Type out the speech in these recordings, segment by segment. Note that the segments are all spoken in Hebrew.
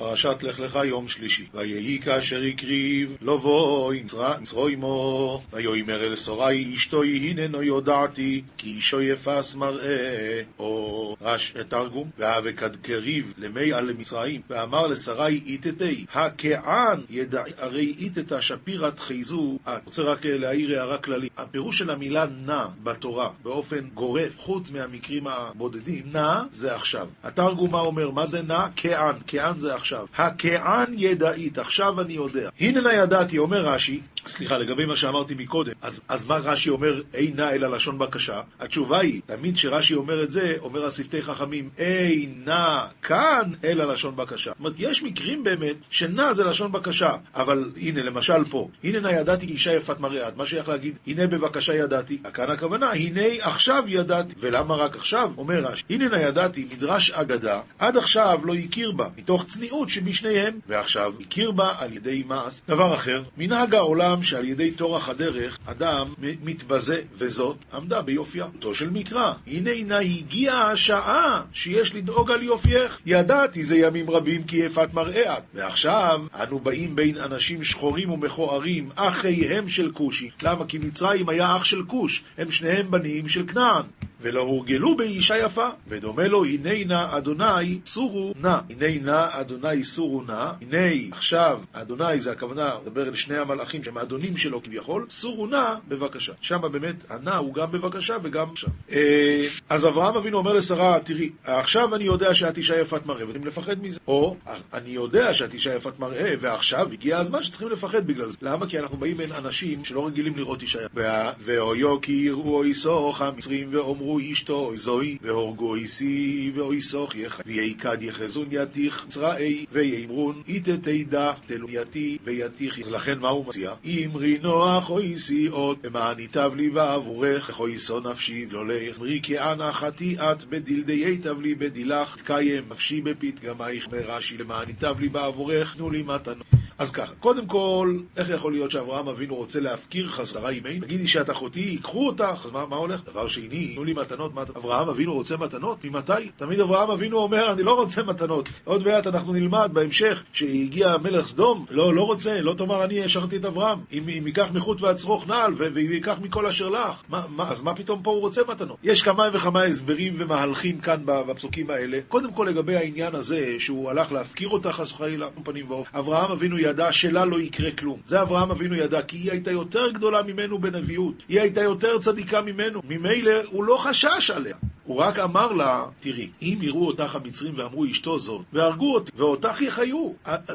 פרשת לך לך יום שלישי. ויהי כאשר הקריב, לא בואי מצרו עמו, ויאמר אל סורי אשתו הננו יודעתי, כי אישו יפס מראה, או רש תרגום, והאבקד קריב למי על למצרים, ואמר לשרי איתתי, הכען ידע, הרי איתתה שפירת חייזו, את. רוצה רק להעיר הערה כללית, הפירוש של המילה נע בתורה, באופן גורף, חוץ מהמקרים הבודדים, נע זה עכשיו. התרגום מה אומר? מה זה נע? כען, כען זה עכשיו. הכען ידעית, עכשיו אני יודע. הנה נא ידעתי, אומר רש"י, סליחה, לגבי מה שאמרתי מקודם, אז, אז מה רש"י אומר, אינה אלא לשון בקשה? התשובה היא, תמיד כשרש"י אומר את זה, אומר השפתי חכמים, אינה כאן אלא לשון בקשה. זאת אומרת, יש מקרים באמת שנע זה לשון בקשה, אבל הנה, למשל פה, הנה נא ידעתי אישה יפת מראה, מה שייך להגיד, הנה בבקשה ידעתי, כאן הכוונה, הנה עכשיו ידעתי, ולמה רק עכשיו? אומר רש"י, הנה נא ידעתי, מדרש אגדה, עד עכשיו לא הכיר בה, מתוך צניעות שבשניהם, ועכשיו הכיר בה על ידי מעש. דבר אחר, מנהג העולם העולם שעל ידי טורח הדרך אדם מתבזה, וזאת עמדה ביופייה. אותו של מקרא, הנה הנה הגיעה השעה שיש לדאוג על יופייך. ידעתי זה ימים רבים כי יפת מראה את. ועכשיו אנו באים בין אנשים שחורים ומכוערים, אחיהם של כושי. למה? כי מצרים היה אח של כוש, הם שניהם בנים של כנען. ולא הורגלו באישה יפה, ודומה לו, הנה נא אדוני סורו נא. הנה נא אדוני סורו נא. הנה עכשיו אדוני זה הכוונה, מדבר אל שני המלאכים שהם האדונים שלו כביכול, סורו נא בבקשה. שם באמת הנא הוא גם בבקשה וגם עכשיו. אה, אז אברהם אבינו אומר לשרה, תראי, עכשיו אני יודע שאת אישה יפת מראה, ואתם לפחד מזה. או, אני יודע שאת אישה יפת מראה, ועכשיו הגיע הזמן שצריכים לפחד בגלל זה. למה? כי אנחנו באים בין אנשים שלא רגילים לראות אישה יפת. ואויו כי יראו אוי סוך המצרים ואומרו אמרו אשתו זוהי, והורגו איסי ואויסוך יחי, ויעקד יחזון יתיך צראי, ויאמרון איתה תדע תלוייתי ויתיך. אז לכן מה הוא מציע? אמרי נוח אויסי עוד, למען ייטב לי בעבורך, איך אויסו נפשי לא לך, אמרי כאנה חטיאת בדלדי ייטב לי בדילך, תקיים נפשי בפתגמייך ברש"י, למען ייטב לי בעבורך, תנו לי מתנות. אז ככה, קודם כל, איך יכול להיות שאברהם אבינו רוצה להפקיר חזרה אימנו? תגידי שאת אחותי, ייקחו אותך, אז מה, מה הולך? דבר שני, תנו לי מתנות, מת... אברהם אבינו רוצה מתנות? ממתי? תמיד אברהם אבינו אומר, אני לא רוצה מתנות. עוד מעט אנחנו נלמד בהמשך, שהגיע מלך סדום, לא, לא רוצה, לא תאמר אני השארתי את אברהם. אם, אם ייקח מחוט והצרוך נעל, וייקח מכל אשר לך, מה, מה, אז מה פתאום פה הוא רוצה מתנות? יש כמה וכמה הסברים ומהלכים כאן בפסוקים האלה. קודם כל לגבי העניין הזה, שהוא הלך להפקיר אותה חס וחלילה, פנים ואופן. אברהם אבינו ידע שלה לא יקרה כלום. זה אברהם אבינו ידע, כי היא הייתה יותר גדולה ממנו בנביאות. היא הייתה יותר צדיקה ממנו. ממילא הוא לא חשש עליה. הוא רק אמר לה, תראי, אם יראו אותך המצרים ואמרו אשתו זאת, והרגו אותי, ואותך יחיו,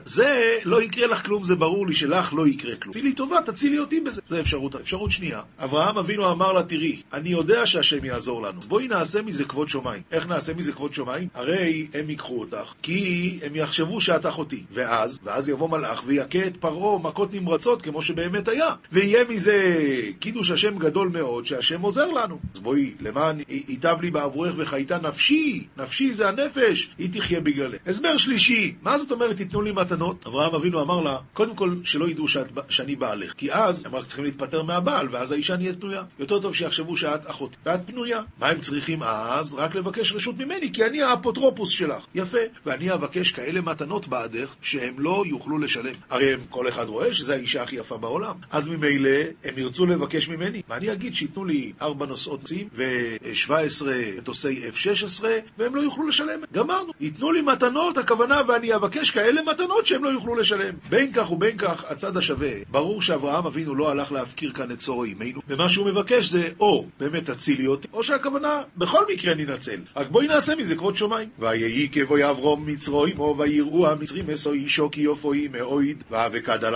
זה לא יקרה לך כלום, זה ברור לי שלך לא יקרה כלום. תצילי טובה, תצילי אותי בזה. זו אפשרות. אפשרות שנייה, אברהם אבינו אמר לה, תראי, אני יודע שהשם יעזור לנו, אז בואי נעשה מזה כבוד שמיים. איך נעשה מזה כבוד שמיים? הרי הם ייקחו אותך, כי הם יחשבו שאת אחותי. ואז, ואז יבוא מלאך ויכה את פרעה מכות נמרצות, כמו שבאמת היה. ויהיה מזה קידוש השם גדול מאוד, שהשם עוזר לנו. אז בואי, למען ייטב לי בעבורך וחייתה נפשי, נפשי זה הנפש, היא תחיה בגללך. הסבר שלישי, מה זאת אומרת תיתנו לי מתנות? אברהם אבינו אמר לה, קודם כל שלא ידעו שאת, שאני בעלך, כי אז הם רק צריכים להתפטר מהבעל, ואז האישה נהיית פנויה. יותר טוב שיחשבו שאת אחות, ואת פנויה. מה הם צריכים אז? רק לבקש רשות ממני, כי אני האפוטרופוס שלך. יפה. ואני אבקש כאלה מתנות בעדך, שהם לא יוכלו לשלם. הרי הם, כל אחד רואה שזו האישה הכי יפה בעולם. אז ממילא הם ירצו לבקש ממני. ואני אגיד שייתנו לי ארבע נושאות צים ו-17 מטוסי F-16, והם לא יוכלו לשלם. גמרנו. ייתנו לי מתנות, הכוונה, ואני אבקש כאלה מתנות שהם לא יוכלו לשלם. בין כך ובין כך, הצד השווה. ברור שאברהם אבינו לא הלך להפקיר כאן את צורו אימנו, ומה שהוא מבקש זה או באמת תצילי אותי, או שהכוונה, בכל מקרה ננצל. רק בואי נעשה מזה כבוד שמיים. ויהי כבוי אברום מצרו עמו, ויראו המצרים מסו אישו כי יופוי מאויד, וכד על,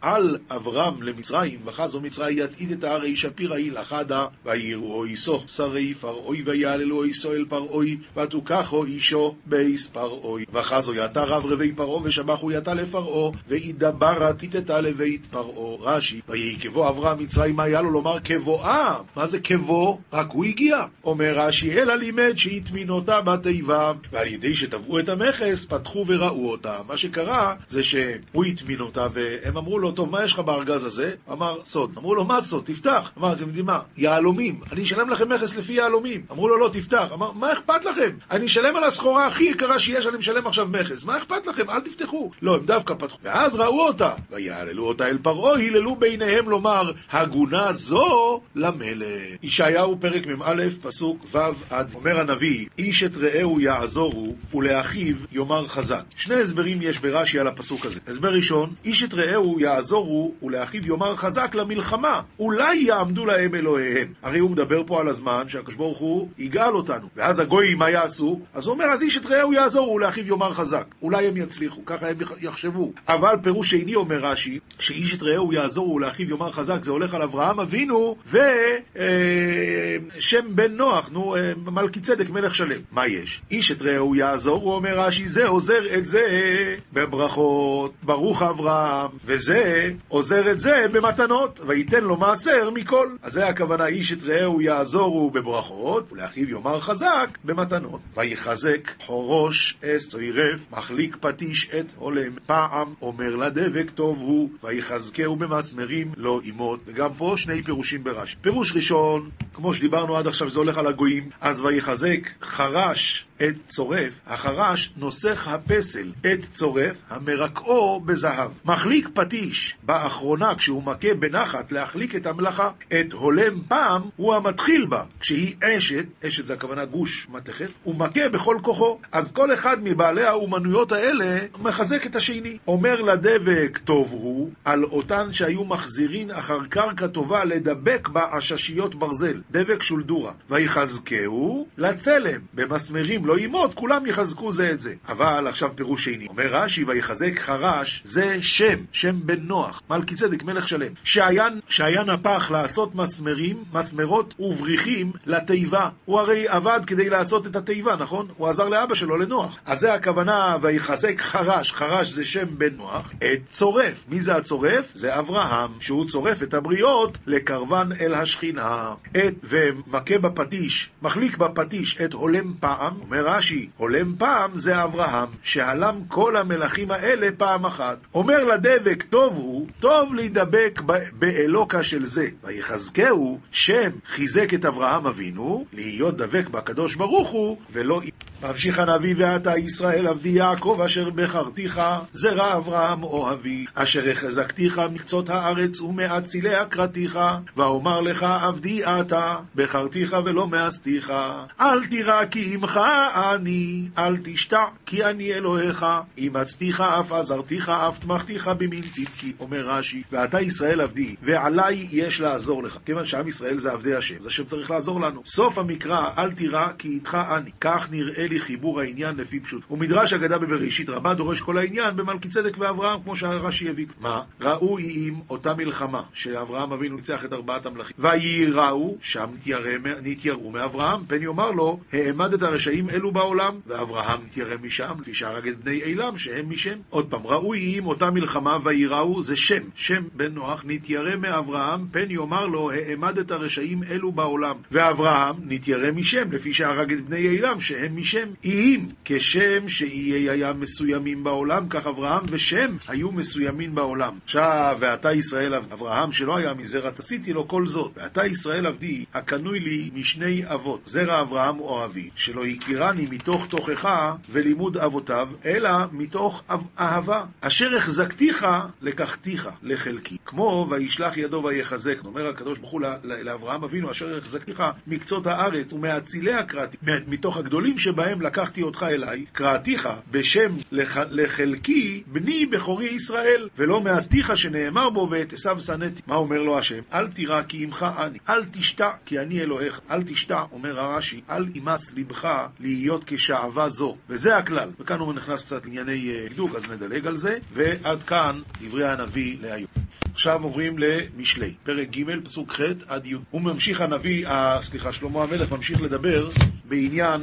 עאל אברם למצרים, וחזו מצראי ית אתתא ארי שפירא היא לחדא, ויראו אותה שרי פרעה ויהללו אותה אל פרעה, ותוקח האישה בית פרעה. וחזו יתה רברבי פרעה, ושבחו יתה לפרעה, ואידברת אתתא לבית פרעה. רש"י, ויהי כבוא אברהם מצרים, היה לו לומר כבואה? מה זה כבוא? רק הוא הגיע. אומר רש"י, אלא לימד שהטמינותה בתיבה, ועל ידי שטבעו את המכס, פתחו וראו אותה. מה שקרה זה שהוא הטמין אותה, והם אמרו לו, טוב, מה יש לך בארגז הזה? אמר, סוד. אמרו לו, מה סוד? תפתח. אמר, אתם יודעים מה? יהלומים. אני אשלם לכם מכס לפי יהלומים. אמרו אמרו לו, לא, תפתח. אמר, מה אכפת לכם? אני אשלם על הסחורה הכי יקרה שיש, אני משלם עכשיו מכס. מה אכפת לכם? אל תפתחו. לא, הם דווקא פתחו. ואז ראו אותה, ויעללו אותה אל פרעה, היללו ביניהם לומר, הגונה זו למלך. ישעיהו פרק מ"א, פסוק ו' עד, אומר הנביא, איש את רעהו יעזורו, ולאחיו יאמר חזק. שני הסברים יש ברש"י על הפסוק הזה. הסבר ראשון, איש את רעהו יעזורו, ולאחיו יאמר חזק למלחמה. אולי יעמדו להם אלוהיהם. הרי הוא מדבר פה על הזמן שהקדוש ברוך הוא יגאל אותנו. ואז הגויים, מה יעשו? אז הוא אומר, אז איש את רעהו יעזורו, ולאחיו יאמר חזק. אולי הם יצליחו, ככה הם יחשבו. אבל פירוש שני אומר רש"י, שאיש את רעהו יעזורו, ולאחיו יאמר חזק, זה הולך על אברהם אבינו, ושם אה, בן נוח, נו, אה, מלכי צדק מלך שלם. מה יש? איש את רעהו יעזור, הוא אומר רש"י, זה עוזר את זה בברכות, ברוך אברהם, וזה עוזר את זה במתנות, וייתן לו מעשר מכל. אז זה הכוונה, איש את רעהו יעזורו בברכות, ולאחיו יאמר חזק במתנות. ויחזק חורוש אס מחליק פטיש את הולם פעם, אומר לדבק טוב הוא, ויחזקהו במסמרים לא ימות. וגם פה שני פירושים ברש"י. פירוש ראשון, כמו שדיברנו עד עכשיו, זה הולך על הגויים, אז ויחזק חרש את צורף, החרש נוסך הפסל את צורף, המרקעו בזהב. מחליק פטיש באחרונה, כשהוא מכה בנחת להחליק את המלאכה, את הולם פעם הוא המתחיל בה, כשהיא אשת, אשת זה הכוונה גוש מתכת, הוא מכה בכל כוחו. אז כל אחד מבעלי האומנויות האלה מחזק את השני. אומר לדבק טוב הוא, על אותן שהיו מחזירין אחר קרקע טובה לדבק בה עששיות ברזל, דבק שולדורה. ויחזקהו לצלם, במסמרים לא ימות, כולם יחזקו זה את זה. אבל עכשיו פירוש שני. אומר רש"י, ויחזק חרש, זה שם, שם בן נוח, מלכי צדק, מלך שלם, שהיה, שהיה נפח לעשות מסמרים, מסמרות ובריחים לתיבה. הוא הרי עבד כדי לעשות את התיבה, נכון? הוא עזר לאבא שלו, לנוח. אז זה הכוונה, ויחזק חרש, חרש זה שם בן נוח, את צורף. מי זה הצורף? זה אברהם, שהוא צורף את הבריות לקרבן אל השכינה. את, ומכה בפטיש, מחליק בפטיש את הולם פעם, אומר רש"י, הולם פעם זה אברהם, שהלם כל המלכים האלה פעם אחת. אומר לדבק, טוב הוא, טוב להידבק באלוקה של זה. ויחזקהו, שם חיזק את אברהם אבינו, להיות דבק בקדוש ברוך הוא, ולא... ממשיך הנביא ואתה ישראל עבדי יעקב אשר בחרתיך זרע אברהם אוהבי אשר החזקתיך מקצות הארץ ומאציליה קראתיך ואומר לך עבדי אתה בחרתיך ולא מאסתיך אל תירא כי עמך אני אל תשתע כי אני אלוהיך אימצתיך אף עזרתיך אף תמכתיך במין צדקי אומר רש"י ואתה ישראל עבדי ועליי יש לעזור לך כיוון שעם ישראל זה עבדי השם אז השם צריך לעזור לנו סוף המקרא אל תירא כי איתך אני כך נראה לי חיבור העניין לפי פשוט. ומדרש אגדה בבראשית רבה דורש כל העניין במלכי צדק ואברהם, כמו שהרש"י הביא. מה? ראו עם אותה מלחמה שאברהם אבינו ניצח את ארבעת המלכים. וייראו, שם נתייראו מאברהם, פן יאמר לו, העמד את הרשעים אלו בעולם, ואברהם נתיירא משם, כפי שהרג את בני אילם, שהם משם. עוד פעם, ראו עם אותה מלחמה וייראו, זה שם, שם בן נוח, נתיירא מאברהם, פן יאמר לו, העמד את הרשעים אלו בעולם. ואברהם נתיירא משם, לפי שהרג את בני אילם, שהם משם. אם כשם שאיי היה מסוימים בעולם, כך אברהם ושם היו מסוימים בעולם. עכשיו, ואתה ישראל אברהם, שלא היה מזרע תסיתי לו כל זאת. ואתה ישראל עבדי, הקנוי לי משני אבות, זרע אברהם או אבי, שלא הכירני מתוך תוכחה ולימוד אבותיו, אלא מתוך אהבה. אשר החזקתיך, לקחתיך לחלקי. כמו וישלח ידו ויחזק. אומר הקדוש ברוך הוא לאברהם אבינו, אשר החזקתיך מקצות הארץ ומאציליה קראתי. מתוך הגדולים שבהם לקחתי אותך אליי, קראתיך בשם לח... לחלקי בני בכורי ישראל, ולא מאסתיך שנאמר בו ואת עשיו שנאתי. מה אומר לו השם? אל תירא כי עמך אני, אל תשתע כי אני אלוהיך. אל תשתע, אומר הרש"י, אל ימס לבך להיות כשעבה זו. וזה הכלל. וכאן הוא נכנס קצת לענייני דקדוק, אז נדלג על זה. ועד כאן דברי הנביא להיום. עכשיו עוברים למשלי, פרק ג', פסוק ח' עד י'. הוא ממשיך הנביא, סליחה, שלמה המלך ממשיך לדבר בעניין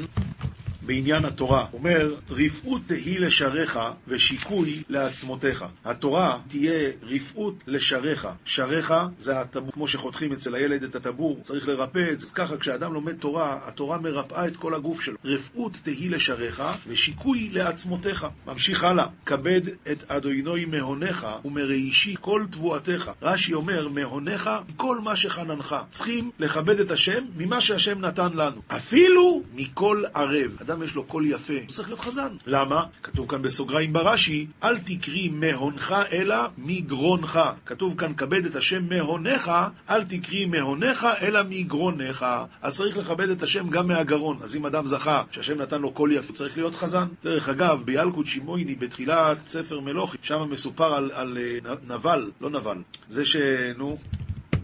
בעניין התורה. אומר, רפאות תהי לשריך ושיקוי לעצמותיך. התורה תהיה רפאות לשריך. שריך זה הטבור, כמו שחותכים אצל הילד את הטבור, צריך לרפא את זה. אז ככה, כשאדם לומד תורה, התורה מרפאה את כל הגוף שלו. רפאות תהי לשריך ושיקוי לעצמותיך. ממשיך הלאה, כבד את אדוני מהונך ומראשי כל תבואתך. רש"י אומר, מהונך כל מה שחננך. צריכים לכבד את השם ממה שהשם נתן לנו. אפילו מכל ערב. אדם יש לו קול יפה, הוא צריך להיות חזן. למה? כתוב כאן בסוגריים ברש"י, אל תקרי מהונך אלא מגרונך. כתוב כאן, כבד את השם מהונך, אל תקרי מהונך אלא מגרונך. אז צריך לכבד את השם גם מהגרון. אז אם אדם זכה שהשם נתן לו קול יפה, הוא צריך להיות חזן. דרך אגב, בילקוט שימויני, בתחילת ספר מלוכי, שם מסופר על, על, על נבל, לא נבל, זה ש... נו...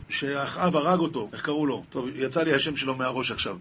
שאחאב הרג אותו, איך קראו לו? טוב, יצא לי השם שלו מהראש עכשיו.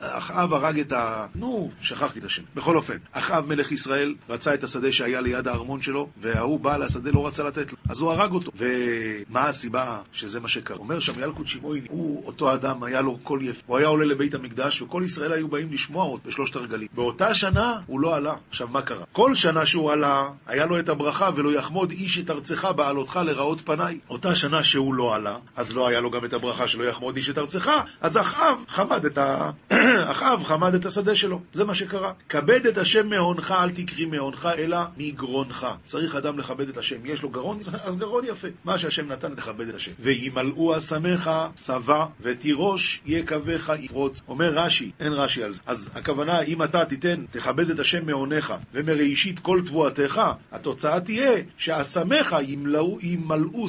אחאב הרג את ה... נו, שכחתי את השם. בכל אופן, אחאב מלך ישראל רצה את השדה שהיה ליד הארמון שלו, וההוא בעל השדה לא רצה לתת לו, אז הוא הרג אותו. ומה הסיבה שזה מה שקרה? אומר שם ילקוט שמעון, הוא אותו אדם, היה לו קול יפה. הוא היה עולה לבית המקדש, וכל ישראל היו באים לשמוע אותו בשלושת הרגלים. באותה שנה הוא לא עלה. עכשיו, מה קרה? כל שנה שהוא עלה, היה לו את הברכה, ולא יחמוד איש את ארצך בעלותך לראות פניי. אותה שנה שהוא לא עלה, אז לא היה לו גם את הברכה שלא יחמוד איש את ארצך, אז אחאב חמד את ה... אחאב חמד את השדה שלו. זה מה שקרה. כבד את השם מהונך, אל תקרי מהונך, אלא מגרונך. צריך אדם לכבד את השם. יש לו גרון, אז גרון יפה. מה שהשם נתן, תכבד את השם. וימלאו אסמך שבע, ותירוש יקבך יפרוץ. אומר רש"י, אין רש"י על זה. אז הכוונה, אם אתה תיתן, תכבד את השם מהונך, ומראשית כל תבואתך, התוצאה תהיה שאסמך ימלאו, ימלאו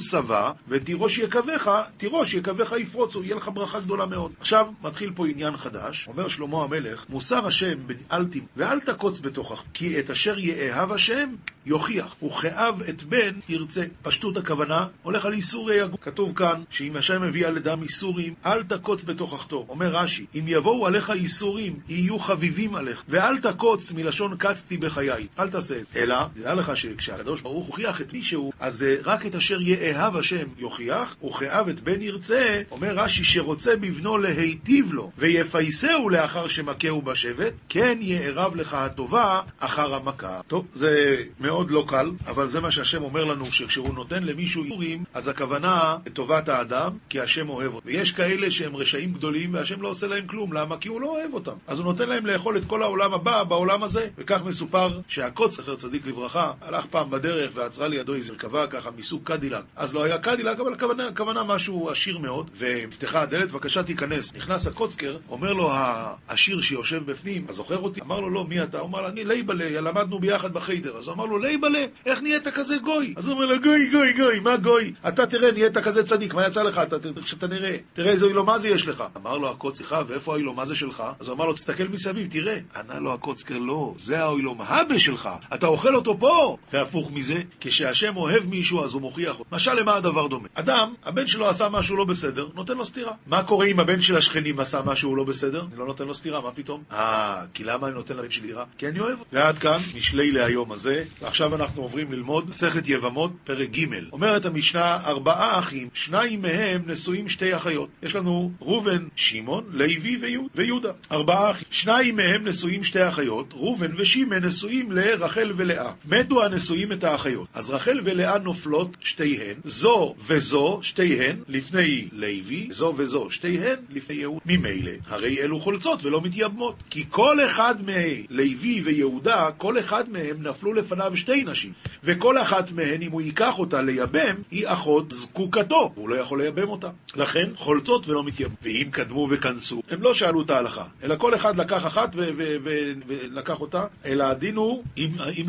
ותירוש יקבך תירוש יקבך יפרוצו, יהיה לך ברכה גדולה מאוד. עכשיו, מתחיל פה עניין חדש. אומר שלמה המלך, מוסר השם בנעלתים, ואל תקוץ בתוכך, כי את אשר יאהב השם, יוכיח, וכאב את בן ירצה. פשטות הכוונה, הולך על איסורי הגוף. כתוב כאן, שאם השם מביא על אדם איסורים, אל תקוץ בתוכחתו. אומר רש"י, אם יבואו עליך איסורים, יהיו חביבים עליך, ואל תקוץ מלשון קצתי בחיי. אל תעשה את זה. אלא, תדע לך שכשהקדוש ברוך הוכיח את מישהו, אז רק את אשר יאהב השם יוכיח, וכאב את בן ירצה, אומר רש"י, שרוצה בבנו להיטיב לו, ויפייסהו לאחר שמכהו בשבט, כן יערב לך הטובה אחר המכה. טוב, זה מאוד לא קל, אבל זה מה שהשם אומר לנו, שכשהוא נותן למישהו איסורים, אז הכוונה לטובת האדם, כי השם אוהב אותו. ויש כאלה שהם רשעים גדולים, והשם לא עושה להם כלום. למה? כי הוא לא אוהב אותם. אז הוא נותן להם לאכול את כל העולם הבא בעולם הזה. וכך מסופר שהקוץ, זכר צדיק לברכה, הלך פעם בדרך ועצרה לידו איזה מרכבה ככה מסוג קדילק. אז לא היה קדילק, אבל הכוונה, הכוונה משהו עשיר מאוד, ונפתחה הדלת, בבקשה תיכנס. נכנס הקוצקר, אומר לו העשיר שיושב בפנים, אז זוכר אותי? אמר לו, לא, מי אתה? הוא אמר, אני לייבלה, למדנו ביחד בחיידר. אז הוא אמר לו, לייבלה, איך נהיית כזה גוי? אז הוא אומר לו, גוי, גוי, גוי, מה גוי? אתה תראה, נהיית כזה צדיק, מה יצא לך? אתה, שאתה נראה, תראה איזה אילומזה יש לך. אמר לו הקוצקר, ואיפה האילומזה שלך? אז הוא אמר לו, תסתכל מסביב, תראה. ענה לו הקוצקר, לא, זה האילומהבה שלך, אתה אוכל אותו פה. והפוך מזה, כשהשם אוהב מישהו, אז הוא מוכיח אותו. משל למה הדבר דומה? אדם, הבן שלו עשה משהו לא בסדר, נותן לו סטירה. מה קורה אם הבן של השכנים עשה משהו לא בסדר? אני לא נותן לו סטירה, מה פתאום? אה, כי למה אני נותן לבן שלי סטירה? כי אני אוהב אותו. ועד כאן, משלי להיום הזה, ועכשיו אנחנו עוברים ללמוד מסכת יבמות, פרק ג'. אומרת המשנה, ארבעה אחים, שניים מהם נשואים שתי אחיות. יש לנו ראובן, שמעון, לוי ויהודה. ארבעה אחים. שניים מהם נשואים שתי אחיות, ראובן ושמעון נשואים לרחל ולאה. מתו הנשואים את האחיות. אז רחל ולאה נופלות שתיהן, זו וזו שתיהן לפני לוי, זו וזו שתיהן לפני יהודה. ממילא, הרי אלו חולצות ולא מתייבמות. כי כל אחד מלוי ויהודה, כל אחד מהם נפלו לפניו שתי נשים. וכל אחת מהן, אם הוא ייקח אותה לייבם, היא אחות זקוקתו. הוא לא יכול לייבם אותה. לכן, חולצות ולא מתייבמות. ואם קדמו וכנסו, הם לא שאלו את ההלכה, אלא כל אחד לקח אחת ולקח אותה, אלא הדין הוא, אם, אם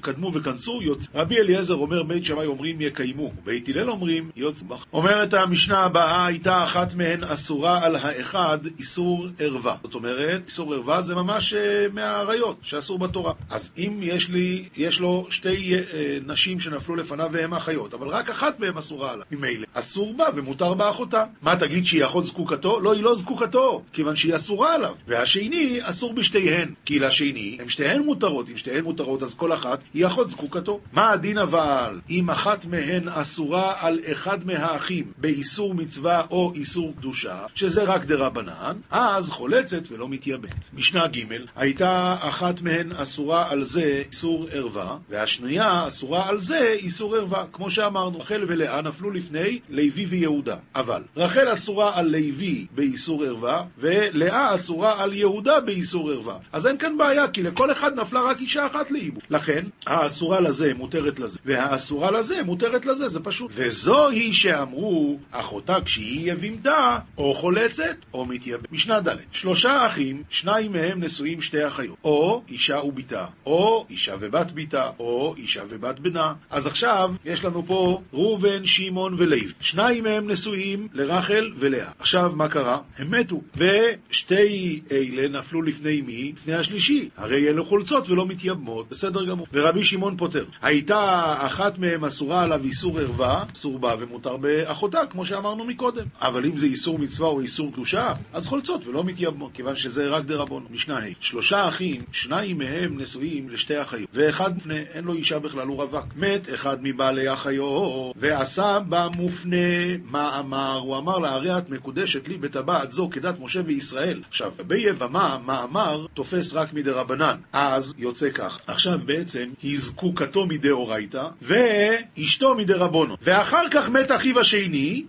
קדמו וכנסו, יוצא. רבי אליעזר אומר, בית שמאי אומרים יקיימו, בית הלל אומרים יוצא. אומרת המשנה הבאה, הייתה אחת מהן אסורה על האחד איסור ערווה. זאת אומרת, איסור ערווה זה ממש uh, מהעריות שאסור בתורה. אז אם יש לי, יש לו לו שתי אה, נשים שנפלו לפניו והן אחיות, אבל רק אחת מהן אסורה עליו. ממילא, אסור בה ומותר בה אחותה. מה תגיד שהיא אחות זקוקתו? לא, היא לא זקוקתו, כיוון שהיא אסורה עליו. והשני, אסור בשתיהן, כי לשני, הן שתיהן מותרות. אם שתיהן מותרות, אז כל אחת היא אחות זקוקתו. מה הדין אבל, אם אחת מהן אסורה על אחד מהאחים באיסור מצווה או איסור קדושה, שזה רק דרבנן, אז חולצת ולא מתייבט. משנה ג' הייתה אחת מהן אסורה על זה איסור ערווה, והשנייה אסורה על זה איסור ערווה. כמו שאמרנו, רחל ולאה נפלו לפני לוי ויהודה. אבל רחל אסורה על לוי באיסור ערווה, ולאה אסורה על יהודה באיסור ערווה. אז אין כאן בעיה, כי לכל אחד נפלה רק אישה אחת לאיבו. לכן, האסורה לזה מותרת לזה, והאסורה לזה מותרת לזה, זה פשוט. וזוהי שאמרו, אחותה כשהיא יבימתה, או חולצת, או מתייבמת. משנה ד' שלושה אחים, שניים מהם נשואים שתי אחיות, או אישה ובתה, או אישה ובת בתה, או אישה ובת בנה. אז עכשיו, יש לנו פה ראובן, שמעון ולוי. שניים מהם נשואים לרחל ולאה. עכשיו, מה קרה? הם מתו. ושתי אלה נפלו לפני מי? לפני השלישי. הרי אלו חולצות ולא מתייבמות, בסדר גמור. ורבי שמעון פותר. הייתה אחת מהם אסורה עליו איסור ערווה, אסור בה ומותר באחותה, כמו שאמרנו מקודם. אבל אם זה איסור מצווה או איסור קדושה, אז חולצות ולא מתייבמות, כיוון שזה רק דרבון. משנה ה' שלושה אחים, שניים מהם נשואים לשתי אחיות, ואחד מפנה, אין לו אישה בכלל, הוא רווק. מת אחד מבעלי אחיות, ועשה בה מופנה, מה אמר? הוא אמר לה, הרי את מקודשת לי בטבעת זו כדת משה וישראל. עכשיו, ביבמה, מה אמר, תופס רק מדרבנן. אז יוצא כך. עכשיו בעצם, היא זקוקתו מדאורייתא, ואשתו מדרבונו. ואחר כך מת אחיו השני,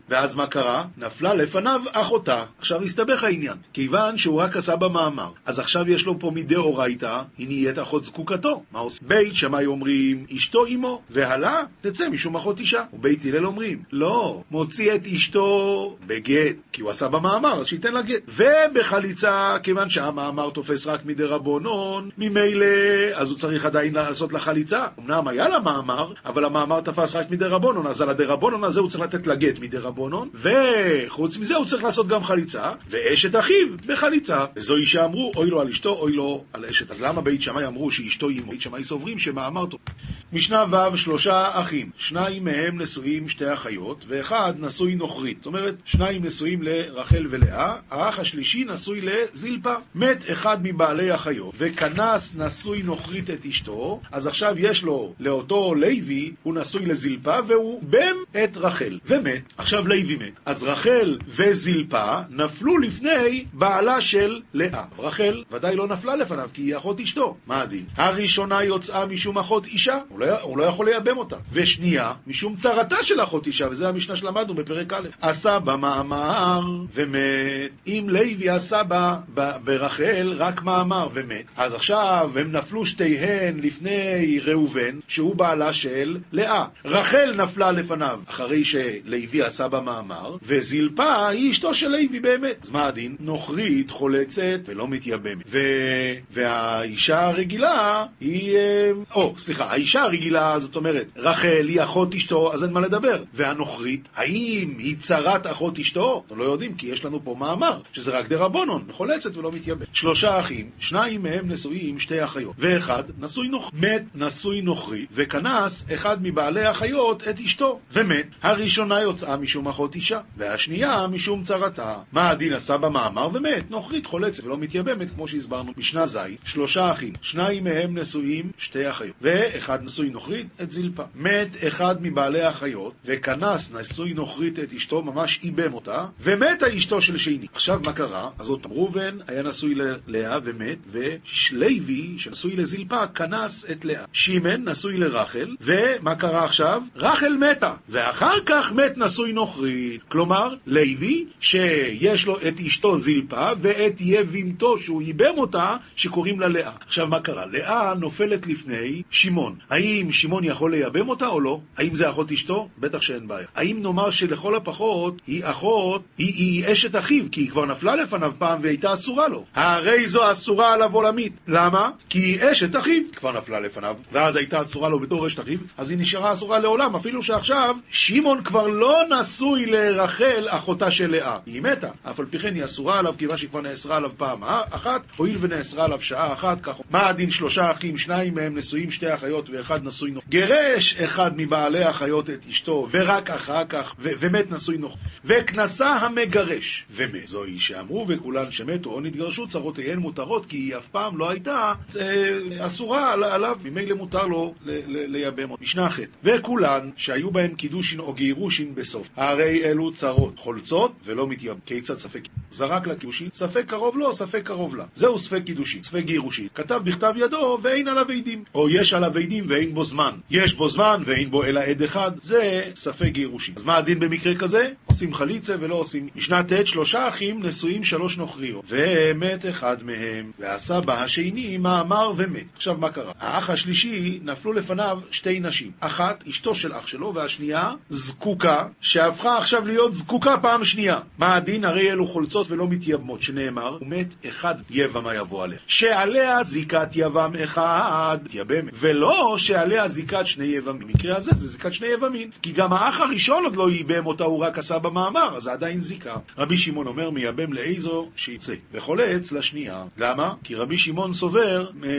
ואז מה קרה? נפלה לפניו אחותה. עכשיו הסתבך העניין, כיוון שהוא רק עשה במאמר. אז עכשיו יש לו פה מדאורייתא, היא נהיית אחות זקוקתו. מה עושה? בית שמאי אומרים, אשתו אמו, והלה תצא משום אחות אישה. ובית הלל אומרים, לא, מוציא את אשתו בגט, כי הוא עשה במאמר, אז שייתן לה גט. ובחליצה, כיוון שהמאמר תופס רק מדרבנון, ממילא, אז הוא צריך עדיין לעשות לה חליצה. אמנם היה לה מאמר, אבל המאמר תפס רק מדרבנון, אז על הדרבנון הזה הוא צריך לתת לה גט מדרבנון, וחוץ מזה הוא צריך לעשות גם חליצה, ואשת אחיו בחליצה. וזוהי שאמרו, אוי לו על אשתו, אוי לו על אשת. אז למה בית שמאי אמרו שאשתו אמו? בית שמאי סוברים שמאמר טוב. משנה ו' שלושה אחים, שניים מהם נשואים שתי אחיות, ואחד נשוי נוכרית. זאת אומרת, שניים נשואים לרחל ולאה, האח השלישי נשוי לזלפה. מת אחד מבעלי אחיות, וכנס נשוי נוכרית את אשתו, אז עכשיו יש לו, לאותו לוי, הוא נשוי לזלפה, והוא בן את רחל, ומת. עכשיו לוי מת. אז רחל וזלפה נפלו לפני בעלה של לאה. רחל ודאי לא נפלה לפניו, כי היא אחות אשתו. מה הדין? הראשונה יוצאה משום אחות אישה, הוא לא, הוא לא יכול לייבם אותה. ושנייה, משום צרתה של אחות אישה, וזה המשנה שלמדנו בפרק א'. עשה בה מאמר ומת. אם לוי עשה בה ברחל רק מאמר ומת. אז עכשיו הם נפלו שתיהן לפני ראובן, שהוא בעלה של לאה. רחל נפלה לפניו אחרי שלוי עשה בה מאמר, וזלפה היא אשתו של לוי באמת. אז מה הדין? נוכרית, חולצת ולא מתייבמת. ו... והאישה הרגילה היא... אה, או, סליחה, האישה הרגילה, זאת אומרת, רחל היא אחות אשתו, אז אין מה לדבר. והנוכרית, האם היא צרת אחות אשתו? אנחנו לא יודעים, כי יש לנו פה מאמר, שזה רק דרבונון, חולצת ולא מתייבמת. שלושה אחים, שניים מהם נשואים שתי אחיות, ואחד נשוי נוכרי. מת נשוי נוכרי, וכנס אחד מבעלי האחיות את אשתו, ומת. הראשונה יוצאה משום אחות אישה, והשנייה משום צרתה. מה הדין עשה במאמר ומת? נוכרית חולצת ולא מתייבמת, כמו שהסברנו. משנה ז', שלושה אחים, שניים מהם נשואים שתי אחיות, ואחד נשוי נוכרית את זלפה. מת אחד מבעלי האחיות, וכנס נשוי נוכרית את אשתו, ממש איבם אותה, ומתה אשתו של שני. עכשיו מה קרה? אז עוד ראובן היה נשוי ללאה ומת, ושלוי, שנשוי לזלפה, כנס את לאה. שמן נשוי לרחל, ומה קרה עכשיו? רחל מתה, ואחר כך מת נשוי נוכרית. כלומר, לוי, שיש לו את אשתו זלפה, ואת יבימתו שהוא ייבם אותה, שקוראים לה לאה. עכשיו מה קרה? לאה נופלת לפני שמעון. האם שמעון יכול לייבם אותה או לא? האם זה אחות אשתו? בטח שאין בעיה. האם נאמר שלכל הפחות היא אחות, היא, היא אשת אחיו, כי היא כבר נפלה לפניו פעם והייתה אסורה לו. הרי זו אסורה עליו עולמית. למה? כי היא אשת אחיו, כבר נפלה לפניו, ואז הייתה אסורה לו בתור אשת אחיו, אז היא נשארה אסורה לעולם, אפילו שעכשיו שמעון כבר לא נשוי לרחל, אחותה של לאה. היא מתה, אף על פי כן היא אסורה עליו, כיוון שהיא כבר נאסרה עליו פעם אחת, הואיל ונאסרה עליו שעה אחת, כך... מה הדין שלושה אחים, שניים מהם נשואים שתי אחיות ואחד אחד נשוי נוכרי. גירש אחד מבעלי החיות את אשתו, ורק אחר כך, ו- ומת נשוי נוכרי. וכנסה המגרש, ומת. זוהי שאמרו וכולן שמתו או נתגרשו, צרותיהן מותרות, כי היא אף פעם לא הייתה אה, אסורה על- עליו, ממילא מותר לו לייבם אותה. משנה ח' וכולן שהיו בהם קידושין או גירושין בסוף, הרי אלו צרות, חולצות ולא מתייבמות. כיצד ספק? זרק לה קידושין, ספק קרוב לו, ספק קרוב לה. זהו ספק קידושין, ספק גירושין. כתב בכתב ידו ואין עליו עדים. או יש עליו עדים ואין בו זמן. יש בו זמן ואין בו אלא עד אחד, זה ספק גירושין. אז מה הדין במקרה כזה? עושים חליצה ולא עושים. משנה ט' שלושה אחים נשואים שלוש נוכריות. ומת אחד מהם, ועשה בה השני מאמר ומת. עכשיו מה קרה? האח השלישי נפלו לפניו שתי נשים. אחת אשתו של אח שלו, והשנייה זקוקה, שהפכה עכשיו להיות זקוקה פעם שנייה. מה הדין? הרי אלו חולצות ולא מתייבמות, שנאמר, ומת אחד יבמה יבוא עליה. שעליה זיקת יבם אחד, יבמת, ולא שעליה זיקת שני יבמים. במקרה הזה זה זיקת שני יבמים, כי גם האח הראשון עוד לא ייבם אותה, הוא רק עשה במאמר, אז זה עדיין זיקה. רבי שמעון אומר, מייבם לאיזו שיצא, וחולץ לשנייה. למה? כי רבי שמעון סובר, אה,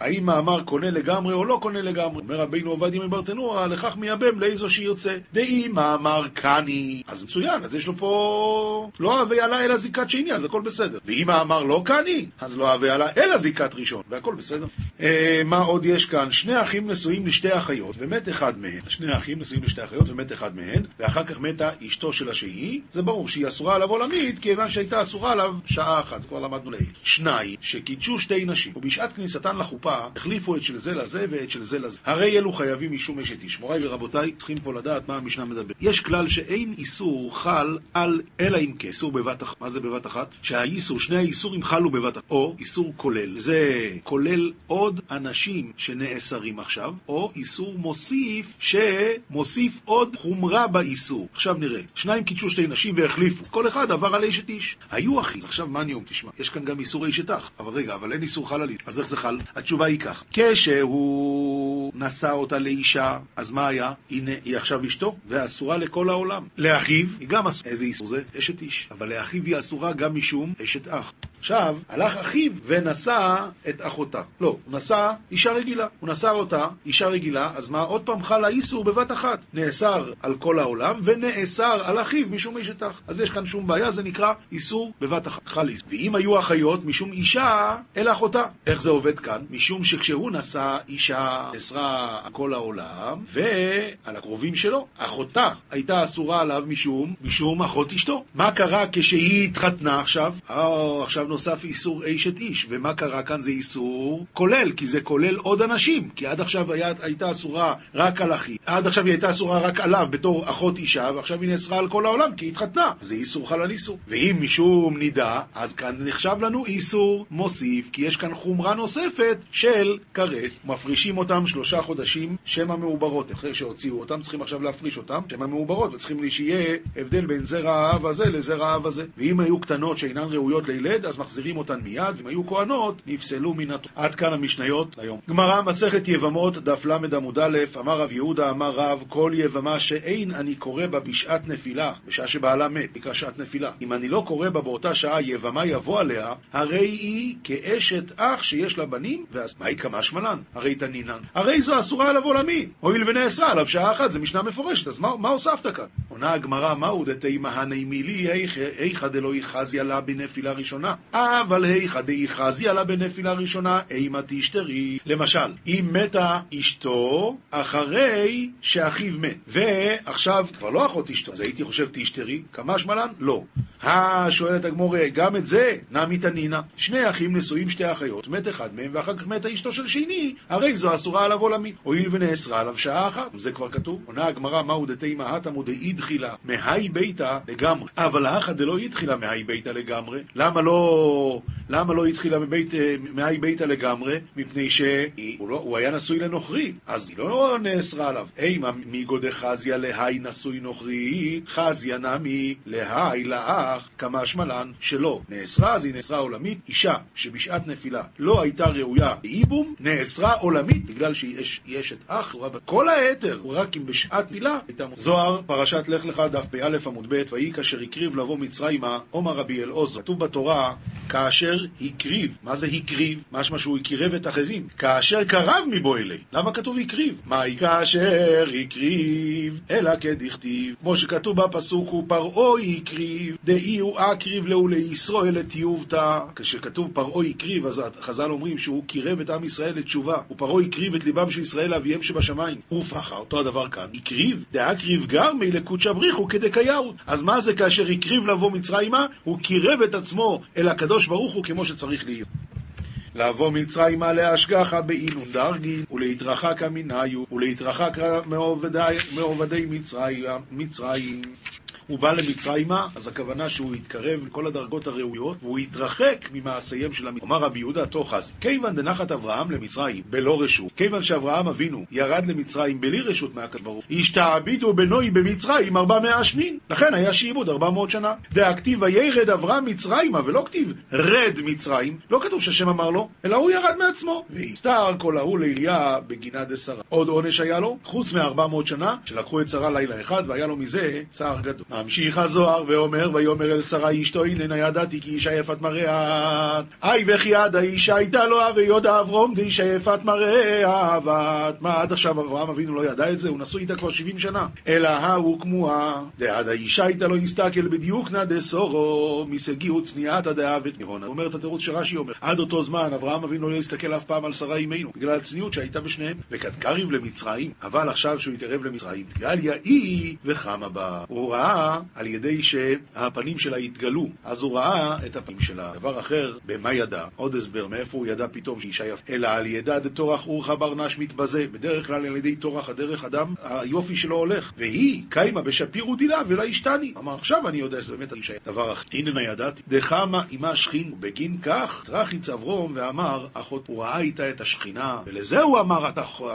האם מאמר קונה לגמרי או לא קונה לגמרי. אומר רבינו עובדיה מברטנורה, לכך מייבם לאיזו שירצה. דאי מאמר קני, אז מצוין, אז יש לו פה לא הווה עלה אלא זיקת שני, אז הכל בסדר. ואם האמר לא קני, אז לא הווה עלה אלא זיקת ראשון, והכל בסדר. אה, מה עוד יש כאן? שני אחים נשואים לשתי אחיות, ומת אחד מהן. שני אחים נשואים לשתי אחיות, ומת אחד מהן, ואחר כך מתה אשתו של השהי, זה ברור שהיא אסורה עליו עולמית, כיוון שהייתה אסורה עליו שעה אחת, זה כבר למדנו לעיל. שניים, שקידשו שתי נשים, ובשעת כניסתן לחופה, החליפו את של זה לזה ואת של זה לזה. הרי אלו חייבים משום אשת איש. מוריי ורבותיי, צריכים פה לדעת מה המשנה מדבר. יש כלל שאין איסור חל על, אלא אם כן, איסור בבת אחת. מה זה בבת אחת? שהאיסור, שני האיסורים חלו בבת אחת. או איסור כולל. זה כולל עוד אנשים שנאסרים עכשיו, או איסור מוסיף, שמוסיף עוד חומרה באיסור. עכשיו נראה. שניים קידשו שתי נשים והחליפו. כל אחד עבר על אשת איש. היו אחים. עכשיו מה נאום? תשמע, יש כאן גם איסור אשת אח. אבל רגע, אבל אין איסור חל על איש. אז איך זה חל? התשובה היא כך. כשהוא נשא אותה לאישה, אז מה היה? הנה, היא עכשיו אשתו, ואסורה לכל העולם. לאחיו, היא גם אסורה. איזה איסור זה? אשת איש. אבל לאחיו היא אסורה גם משום אשת אח. עכשיו, הלך אחיו ונשא את אחותה. לא, הוא נשא אישה רגילה. הוא נשא אותה, אישה רגילה, אז מה? עוד פעם חל האיסור בבת אחת. נאסר על כל העולם, ונאסר על אחיו משום אשת אח. אז יש כאן שום בעיה, זה נקרא איסור בבת אחת. חל איסור. ואם היו אחיות משום אישה, אלא אחותה. איך זה עובד כאן? משום שכשהוא נשא אישה, נאסרה על כל העולם, ועל הקרובים שלו. אחותה הייתה אסורה עליו משום, משום אחות אשתו. מה קרה כשהיא התחתנה עכשיו? או, עכשיו נוסף איסור אשת איש. ומה קרה כאן? זה איסור כולל, כי זה כולל עוד אנשים. כי עד עכשיו היה, הייתה אסורה רק על אחי. עד עכשיו היא הייתה אסורה רק עליו בתור אחות אישה, ועכשיו היא נאסרה על כל העולם, כי היא התחתנה. זה איסור חל על איסור. ואם משום נידה, אז כאן נחשב לנו איסור מוסיף, כי יש כאן חומרה נוספת של כרת. מפרישים אותם שלושה חודשים שמא מעוברות. אחרי שהוציאו אותם, צריכים עכשיו להפריש אותם, שמא מעוברות, וצריכים שיהיה הבדל בין זרע האב הזה לזרע האב הזה. ואם היו קטנות שאינן ראויות לילד, אז מחזירים אותן מיד, ואם היו כהנות, נפסלו מן התורה. עד כאן המשניות היום. גמרא, מסכת יבמות, דף ל עמוד א', אמר רב יהודה, אמר רב, כל יבמה שאין אני קורא בה בשעת נפילה, בשעה שבעלה מת, נקרא שעת נפילה. אם אני לא קורא בה באותה שעה יבמה יבוא עליה, הרי היא כאשת אח שיש לה בנים, ואז מהי כמה שמלן? הרי תנינן. הרי זו אסורה עליו עולמי. הואיל ונאסרה עליו שעה אחת, זה משנה מפורשת, אז מה, מה הוספת כאן? עונה הגמרא, מהו דתימה הנעימילי, היכא דלא יחזיה לה בנפילה ראשונה. אבל היכא דאיחזיה לה בנפילה ראשונה, אימה תשתרי. למשל, אם מתה אשתו אחרי שאחיו מת, ועכשיו כבר לא אחות אשתו, אז הייתי חושב תשתרי, כמה שמלן? לא. השואלת הגמור, גם את זה נמי תנינא. שני אחים נשואים שתי אחיות, מת אחד מהם, ואחר כך מתה אשתו של שני, הרי זו אסורה עליו עולמי. הואיל ונאסרה עליו שעה אחת, זה כבר כתוב. עונה הגמרא, מהו דתימה התמו דאידחילה מהי ביתה לגמרי. אבל האחא דלא אידחילה מהי ביתה לגמרי. למה לא... למה לא התחילה מבית, מהי ביתה לגמרי? מפני שהוא לא, הוא היה נשוי לנוכרית, אז היא לא נאסרה עליו. אימה מגודי חזיה להי נשוי נוכרית, חזיה נמי להי לאח, כמה שמלן שלא. נאסרה אז היא נאסרה עולמית, אישה שבשעת נפילה לא הייתה ראויה לאיבום, נאסרה עולמית בגלל שהיא אש, אשת אח, כל היתר, רק אם בשעת נפילה הייתה מותרת. זוהר, פרשת לך לך, דף פא עמוד ב', ויהי כאשר הקריב לבוא מצרימה, אמר רבי אלעזר, כתוב בתורה כאשר הקריב. מה זה הקריב? משמע שהוא הקריב את אחרים. כאשר קרב מיבעי ליה. למה כתוב הקריב? מאי כאשר הקריב? אלא כדכתיב. כמו שכתוב בפסוק ופרעה הקריב, דאיהו אקריב לון לישראל לתיובתא. כשכתוב פרעה הקריב, אז חז"ל אומרים שהוא קירב את עם ישראל לתשובה. ופרעה הקריב את ליבם של ישראל לאביהם שבשמיים. ופחה, אותו הדבר כאן. הקריב, דאקריב גרמיה לקודשא בריך הוא כדקא יאות. אז מה זה כאשר הקריב לבוא מצרימה? הוא קירב את עצמו אל הקדוש ברוך הוא כמו שצריך להיות. לבוא מצרימה להשגחה באינון דרגין, ולהתרחק המנהיו, ולהתרחק מעובדי מצרים. הוא בא למצרימה, אז הכוונה שהוא יתקרב לכל הדרגות הראויות, והוא יתרחק ממעשיהם של המצרים. אמר רבי יהודה תוכס, כיוון דנחת אברהם למצרים בלא רשות, כיוון שאברהם אבינו ירד למצרים בלי רשות מהקדוש ברוך הוא, השתעבידו בנוי במצרים ארבע מאה שנים. לכן היה שעבוד ארבע מאות שנה. דהכתיב וירד אברהם מצרימה, ולא כתיב רד מצרים, לא כתוב שהשם אמר לו, אלא הוא ירד מעצמו. והסתר כל ההוא לאליה בגינה דשרה. עוד עונש היה לו, חוץ מארבע מאות שנה, שלקחו את שרה לילה אחד, והיה לו מזה צער גדול. ממשיך הזוהר ואומר, ויאמר אל שרה אשתו, הננה ידעתי כי אישה יפת מראה. היי וכי עד האישה הייתה לו ויודע אברום דאישה יפת מראה. מה עד עכשיו אברהם אבינו לא ידע את זה? הוא נשוי איתה כבר 70 שנה. אלא ההוא כמוה, דעד האישה הייתה לו יסתכל בדיוק נא דסורו, מסגיהו צניעתא דאבת. הוא אומר את התירוץ שרש"י אומר, עד אותו זמן אברהם אבינו לא הסתכל אף פעם על שרה אימנו, בגלל הצניעות שהייתה בשניהם. וכד קריב למצרים, אבל עכשיו שהוא התערב למצרים, גל יאי וחמה בה. הוא ראה על ידי שהפנים שלה התגלו, אז הוא ראה את הפנים שלה. דבר אחר, במה ידע? עוד הסבר, מאיפה הוא ידע פתאום שאישה יפה? אלא על ידע דתורח אורך ברנש מתבזה. בדרך כלל על ידי תורח הדרך אדם, היופי שלו הולך. והיא קיימה בשפיר ודילה ולא השתני. אמר עכשיו אני יודע שזה באמת האישה. דבר אחר, הננה ידעתי, דחמה עמה שכין, ובגין כך טרחיץ אברום ואמר, אחות, הוא ראה איתה את השכינה, ולזה הוא אמר,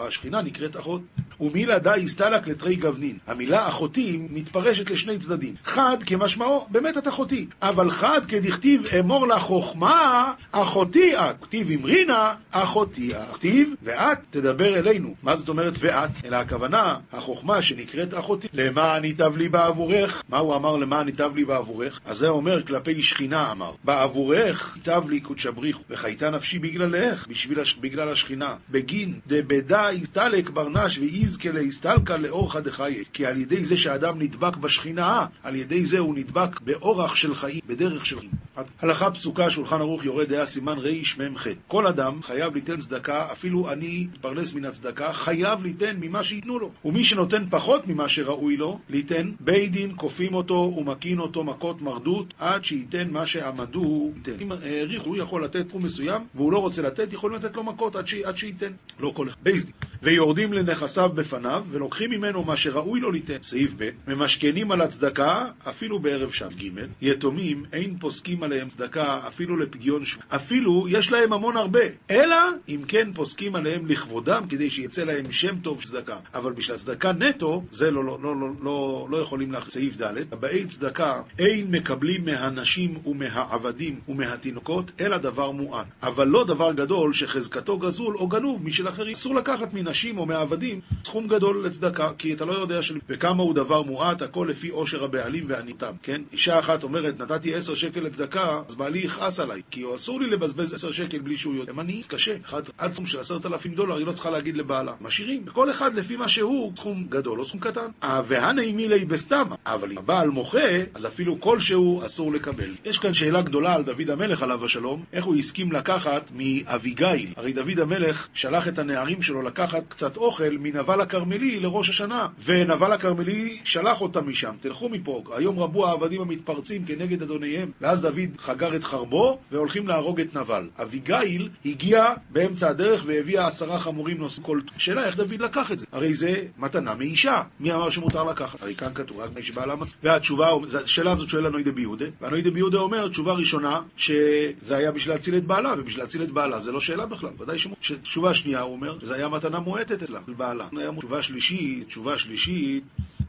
השכינה נקראת אחות. ומילה די הסתלק לתרי גבנין. המילה אחותי מתפרשת לשני צדדים. חד כמשמעו, באמת את אחותי. אבל חד כדכתיב אמור לה חוכמה, אחותי את. כתיב אמרינה, אחותי את. כתיב, ואת תדבר אלינו. מה זאת אומרת ואת? אלא הכוונה, החוכמה שנקראת אחותי. למען ייטב לי בעבורך. מה הוא אמר למען ייטב לי בעבורך? אז זה אומר כלפי שכינה אמר. בעבורך ייטב לי קודשא בריחו. וחייתה נפשי בגללך, בשביל, בגלל השכינה. בגין דבדה הסתלק ברנש ואיזקה להסתלקה לאורך דחיי. כי על ידי זה שאדם נדבק בשכינה, על ידי זה הוא נדבק באורח של חיים, בדרך של חיים. הלכה פסוקה, שולחן ערוך יורה דעה, סימן רמ"ח. כל אדם חייב ליתן צדקה, אפילו אני אתפרנס מן הצדקה, חייב ליתן ממה שייתנו לו. ומי שנותן פחות ממה שראוי לו, ליתן, בית דין כופים אותו ומכין אותו מכות מרדות, עד שייתן מה שעמדו ייתן. אם העריך, הוא יכול לתת תחום מסוים, והוא לא רוצה לתת, יכולים לתת לו מכות עד, ש... עד שייתן. לא כל אחד. בית דין. ויורדים לנכסיו בפניו, ולוקחים ממנו מה שראוי לו ליתן. סעיף ב' ממשכנים על הצדקה, אפילו בערב שב ג' יתומים, אין פוסקים עליהם צדקה, אפילו לפדיון שבוע. אפילו יש להם המון הרבה, אלא אם כן פוסקים עליהם לכבודם, כדי שיצא להם שם טוב צדקה. אבל בשביל צדקה נטו, זה לא, לא, לא, לא, לא, לא יכולים להכניס. סעיף ד' הבאי צדקה אין מקבלים מהנשים ומהעבדים ומהתינוקות, אלא דבר מועט. אבל לא דבר גדול שחזקתו גזול או גנוב משל אחרים. אסור לקחת מנשים או מעבדים סכום גדול לצדקה, כי אתה לא יודע של... וכמה הוא דבר מועט, הכל לפי עושר הבעלים ועניתם, כן? אישה אחת אומרת, נתתי עשר שקל לצדקה, אז בעלי יכעס עליי, כי אסור לי לבזבז עשר שקל בלי שהוא יודע. אני, קשה. אחד, עד סכום של עשרת אלפים דולר, היא לא צריכה להגיד לבעלה. משאירים, כל אחד לפי מה שהוא, סכום גדול או סכום קטן. והנעימי לי בסתמה, אבל אם הבעל מוחה, אז אפילו כלשהו אסור לקבל. יש כאן שאלה גדולה על דוד המלך עליו השלום, איך הוא הסכים לקחת מאביגיל. הרי דוד המלך שלח את הנערים שלו לקחת קצת אוכל מנבל הכרמלי לראש השנה, ונבל הכרמלי שלח אותם משם, תלכו מפה, היום רבו העבדים המתפרצים כנגד אדוניהם. ואז דוד חגר את חרבו, והולכים להרוג את נבל. אביגיל הגיע באמצע הדרך והביאה עשרה חמורים נושאים כל... שאלה איך דוד לקח את זה? הרי זה מתנה מאישה. מי אמר שמותר לקחת? הרי כאן כתוב רק מי שבעלה מס... והתשובה, השאלה הזאת שואל הנודע ביהודה, והנודע ביהודה אומר, תשובה ראשונה, שזה היה בשביל להציל את בעלה, ובשביל להציל את בעלה זה לא שאלה בכלל, ודאי ש... תשובה שנייה, הוא אומר, זה היה מתנה מועטת אצלה, בעלה. תשובה שלישית, תשובה שלישית,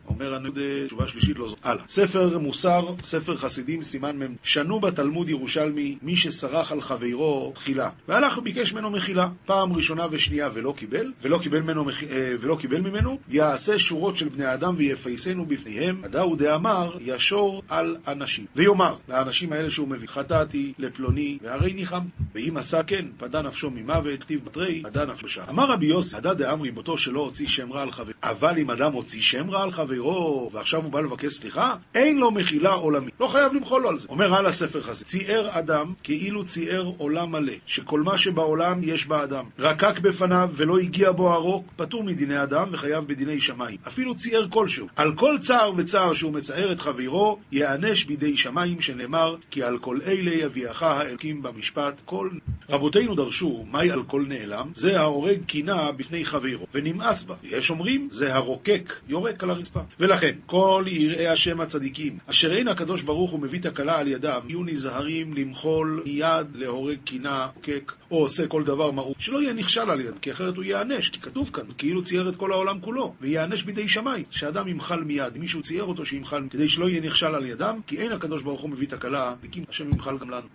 אומר הנוד תשובה שלישית לא זו. הלאה. ספר מוסר, ספר חסידים, סימן מ' שנו בתלמוד ירושלמי מי שסרח על חברו תחילה. והלך וביקש ממנו מחילה. פעם ראשונה ושנייה ולא קיבל, ולא קיבל ממנו, אה, ולא קיבל ממנו יעשה שורות של בני אדם ויפייסנו בפניהם. הדא הוא דאמר ישור על אנשים. ויאמר לאנשים האלה שהוא מביא חטאתי לפלוני והרי ניחם. ואם עשה כן, פדה נפשו ממוות, כתיב בתרי, פדה נפשו שם. אמר רבי יוסי, הדא דאמרי בותו שלא הוציא שם רע על חברו. אבל אם אדם הוציא שם רע על חברו, ועכשיו הוא בא לבקש סליחה, אין לו מחילה עולמית. לא חייב למחול לו על זה. אומר על הספר הזה, ציער אדם כאילו ציער עולם מלא, שכל מה שבעולם יש באדם. רקק בפניו ולא הגיע בו הרוק, פטור מדיני אדם וחייב בדיני שמיים. אפילו ציער כלשהו. על כל צער וצער שהוא מצער את חברו, יענש בידי שמיים, שנאמר, כי על כל אלה יביאך האלוקים במשפט כל... רבותינו דרשו, מהי על כל נעלם? זה ההורג קינה בפני חברו, ונמאס בה. יש אומרים, זה הרוקק, יורק על הרצפה. ולכן, כל יראי השם הצדיקים, אשר אין הקדוש ברוך הוא מביא תקלה על ידם, יהיו נזהרים למחול מיד להורג קינה, רוקק, או עושה כל דבר מרות, שלא יהיה נכשל על ידם, כי אחרת הוא ייענש, כי כתוב כאן, כאילו צייר את כל העולם כולו, וייענש בידי שמיים, שאדם ימחל מיד, מישהו צייר אותו שימחל, כדי שלא יהיה נכשל על ידם, כי אין הקדוש ברוך הוא מביא תקלה, וכי השם ימחל גם לנו.